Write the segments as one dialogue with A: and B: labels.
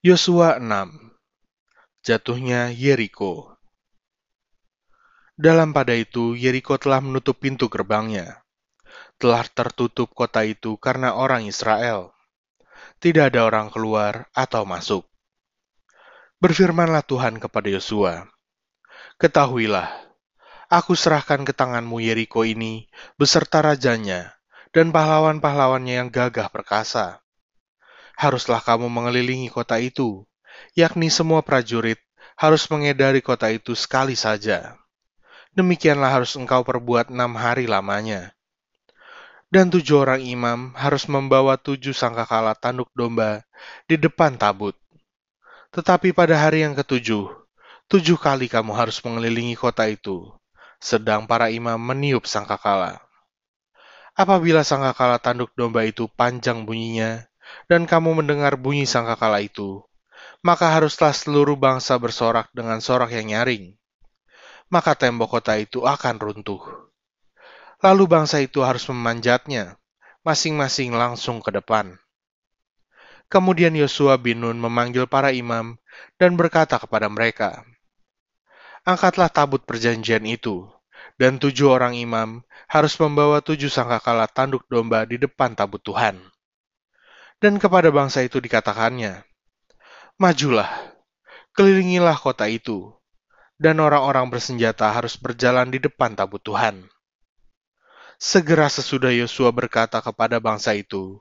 A: Yosua 6 Jatuhnya Yeriko Dalam pada itu, Yeriko telah menutup pintu gerbangnya. Telah tertutup kota itu karena orang Israel. Tidak ada orang keluar atau masuk. Berfirmanlah Tuhan kepada Yosua, Ketahuilah, aku serahkan ke tanganmu Yeriko ini beserta rajanya dan pahlawan-pahlawannya yang gagah perkasa haruslah kamu mengelilingi kota itu, yakni semua prajurit harus mengedari kota itu sekali saja. Demikianlah harus engkau perbuat enam hari lamanya. Dan tujuh orang imam harus membawa tujuh sangkakala tanduk domba di depan tabut. Tetapi pada hari yang ketujuh, tujuh kali kamu harus mengelilingi kota itu, sedang para imam meniup sangkakala. Apabila sangkakala tanduk domba itu panjang bunyinya, dan kamu mendengar bunyi sangkakala itu, maka haruslah seluruh bangsa bersorak dengan sorak yang nyaring. Maka tembok kota itu akan runtuh. Lalu bangsa itu harus memanjatnya, masing-masing langsung ke depan. Kemudian Yosua bin Nun memanggil para imam dan berkata kepada mereka, Angkatlah tabut perjanjian itu, dan tujuh orang imam harus membawa tujuh sangkakala tanduk domba di depan tabut Tuhan. Dan kepada bangsa itu dikatakannya, Majulah, kelilingilah kota itu, dan orang-orang bersenjata harus berjalan di depan tabut Tuhan. Segera sesudah Yosua berkata kepada bangsa itu,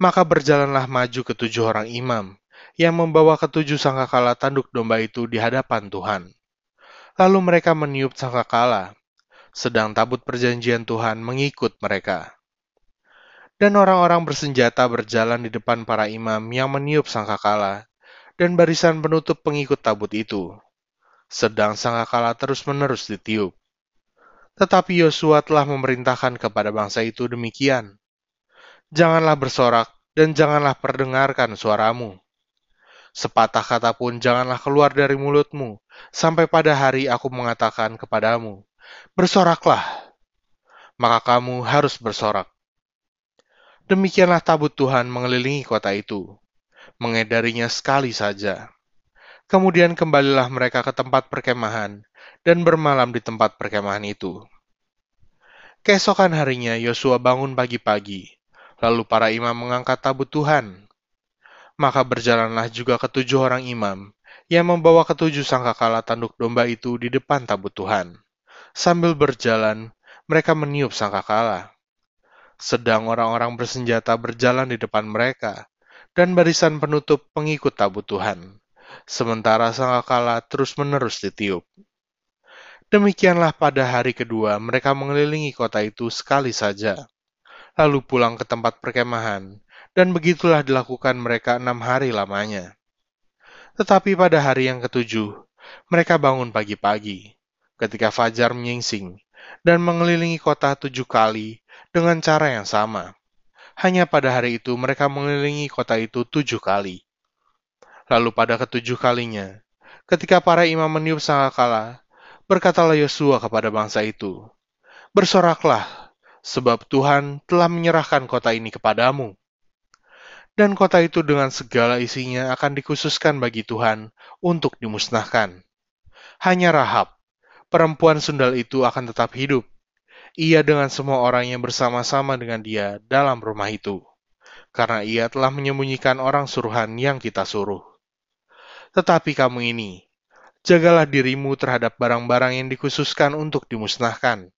A: maka berjalanlah maju ketujuh orang imam yang membawa ketujuh sangkakala tanduk domba itu di hadapan Tuhan. Lalu mereka meniup sangkakala, sedang tabut perjanjian Tuhan mengikut mereka dan orang-orang bersenjata berjalan di depan para imam yang meniup sangkakala, dan barisan penutup pengikut tabut itu. Sedang sangkakala terus-menerus ditiup. Tetapi Yosua telah memerintahkan kepada bangsa itu demikian. Janganlah bersorak dan janganlah perdengarkan suaramu. Sepatah kata pun janganlah keluar dari mulutmu, sampai pada hari aku mengatakan kepadamu, Bersoraklah, maka kamu harus bersorak Demikianlah tabut Tuhan mengelilingi kota itu, mengedarinya sekali saja. Kemudian kembalilah mereka ke tempat perkemahan dan bermalam di tempat perkemahan itu. Keesokan harinya Yosua bangun pagi-pagi, lalu para imam mengangkat tabut Tuhan. Maka berjalanlah juga ketujuh orang imam yang membawa ketujuh sangkakala tanduk domba itu di depan tabut Tuhan. Sambil berjalan, mereka meniup sangkakala sedang orang-orang bersenjata berjalan di depan mereka, dan barisan penutup pengikut tabut Tuhan. Sementara sangkakala terus-menerus ditiup. Demikianlah pada hari kedua mereka mengelilingi kota itu sekali saja, lalu pulang ke tempat perkemahan, dan begitulah dilakukan mereka enam hari lamanya. Tetapi pada hari yang ketujuh, mereka bangun pagi-pagi, ketika fajar menyingsing, dan mengelilingi kota tujuh kali dengan cara yang sama. Hanya pada hari itu mereka mengelilingi kota itu tujuh kali. Lalu pada ketujuh kalinya, ketika para imam meniup sangkakala, berkatalah Yosua kepada bangsa itu, Bersoraklah, sebab Tuhan telah menyerahkan kota ini kepadamu. Dan kota itu dengan segala isinya akan dikhususkan bagi Tuhan untuk dimusnahkan. Hanya Rahab, perempuan sundal itu akan tetap hidup, ia dengan semua orang yang bersama-sama dengan dia dalam rumah itu, karena ia telah menyembunyikan orang suruhan yang kita suruh. Tetapi kamu ini, jagalah dirimu terhadap barang-barang yang dikhususkan untuk dimusnahkan,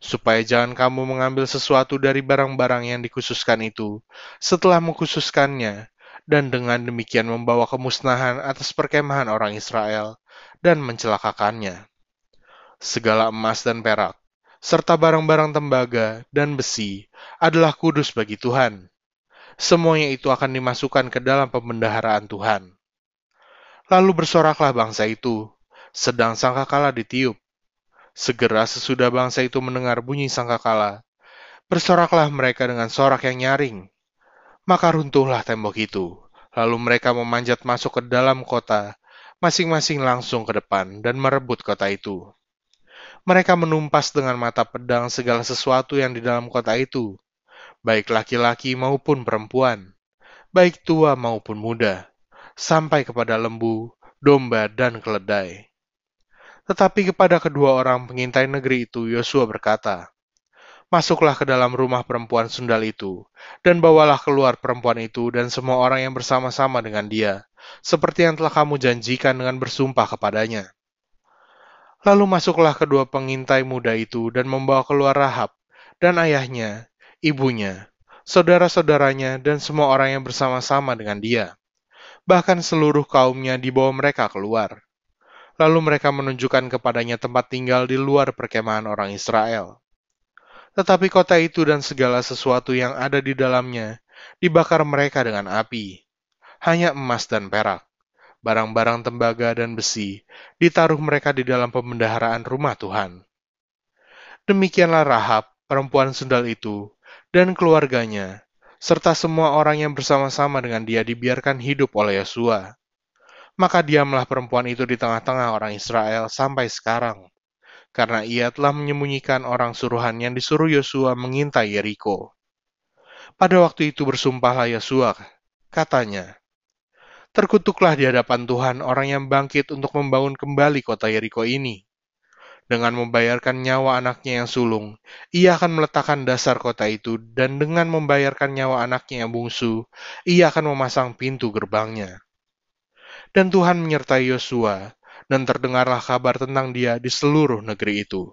A: supaya jangan kamu mengambil sesuatu dari barang-barang yang dikhususkan itu setelah mengkhususkannya, dan dengan demikian membawa kemusnahan atas perkemahan orang Israel dan mencelakakannya. Segala emas dan perak, serta barang-barang tembaga dan besi adalah kudus bagi Tuhan. Semuanya itu akan dimasukkan ke dalam pembendaharaan Tuhan. Lalu bersoraklah bangsa itu, sedang sangkakala ditiup. Segera sesudah bangsa itu mendengar bunyi sangkakala, bersoraklah mereka dengan sorak yang nyaring. Maka runtuhlah tembok itu, lalu mereka memanjat masuk ke dalam kota, masing-masing langsung ke depan dan merebut kota itu mereka menumpas dengan mata pedang segala sesuatu yang di dalam kota itu, baik laki-laki maupun perempuan, baik tua maupun muda, sampai kepada lembu, domba, dan keledai. Tetapi kepada kedua orang pengintai negeri itu Yosua berkata, Masuklah ke dalam rumah perempuan sundal itu, dan bawalah keluar perempuan itu dan semua orang yang bersama-sama dengan dia, seperti yang telah kamu janjikan dengan bersumpah kepadanya. Lalu masuklah kedua pengintai muda itu dan membawa keluar Rahab, dan ayahnya, ibunya, saudara-saudaranya, dan semua orang yang bersama-sama dengan dia. Bahkan seluruh kaumnya dibawa mereka keluar. Lalu mereka menunjukkan kepadanya tempat tinggal di luar perkemahan orang Israel tetapi kota itu dan segala sesuatu yang ada di dalamnya dibakar mereka dengan api. Hanya emas dan perak, barang-barang tembaga dan besi ditaruh mereka di dalam pemendaharaan rumah Tuhan. Demikianlah Rahab, perempuan sundal itu, dan keluarganya, serta semua orang yang bersama-sama dengan dia dibiarkan hidup oleh Yosua. Maka diamlah perempuan itu di tengah-tengah orang Israel sampai sekarang karena ia telah menyembunyikan orang suruhan yang disuruh Yosua mengintai Yeriko. Pada waktu itu bersumpahlah Yosua, katanya, Terkutuklah di hadapan Tuhan orang yang bangkit untuk membangun kembali kota Yeriko ini. Dengan membayarkan nyawa anaknya yang sulung, ia akan meletakkan dasar kota itu, dan dengan membayarkan nyawa anaknya yang bungsu, ia akan memasang pintu gerbangnya. Dan Tuhan menyertai Yosua, dan terdengarlah kabar tentang dia di seluruh negeri itu.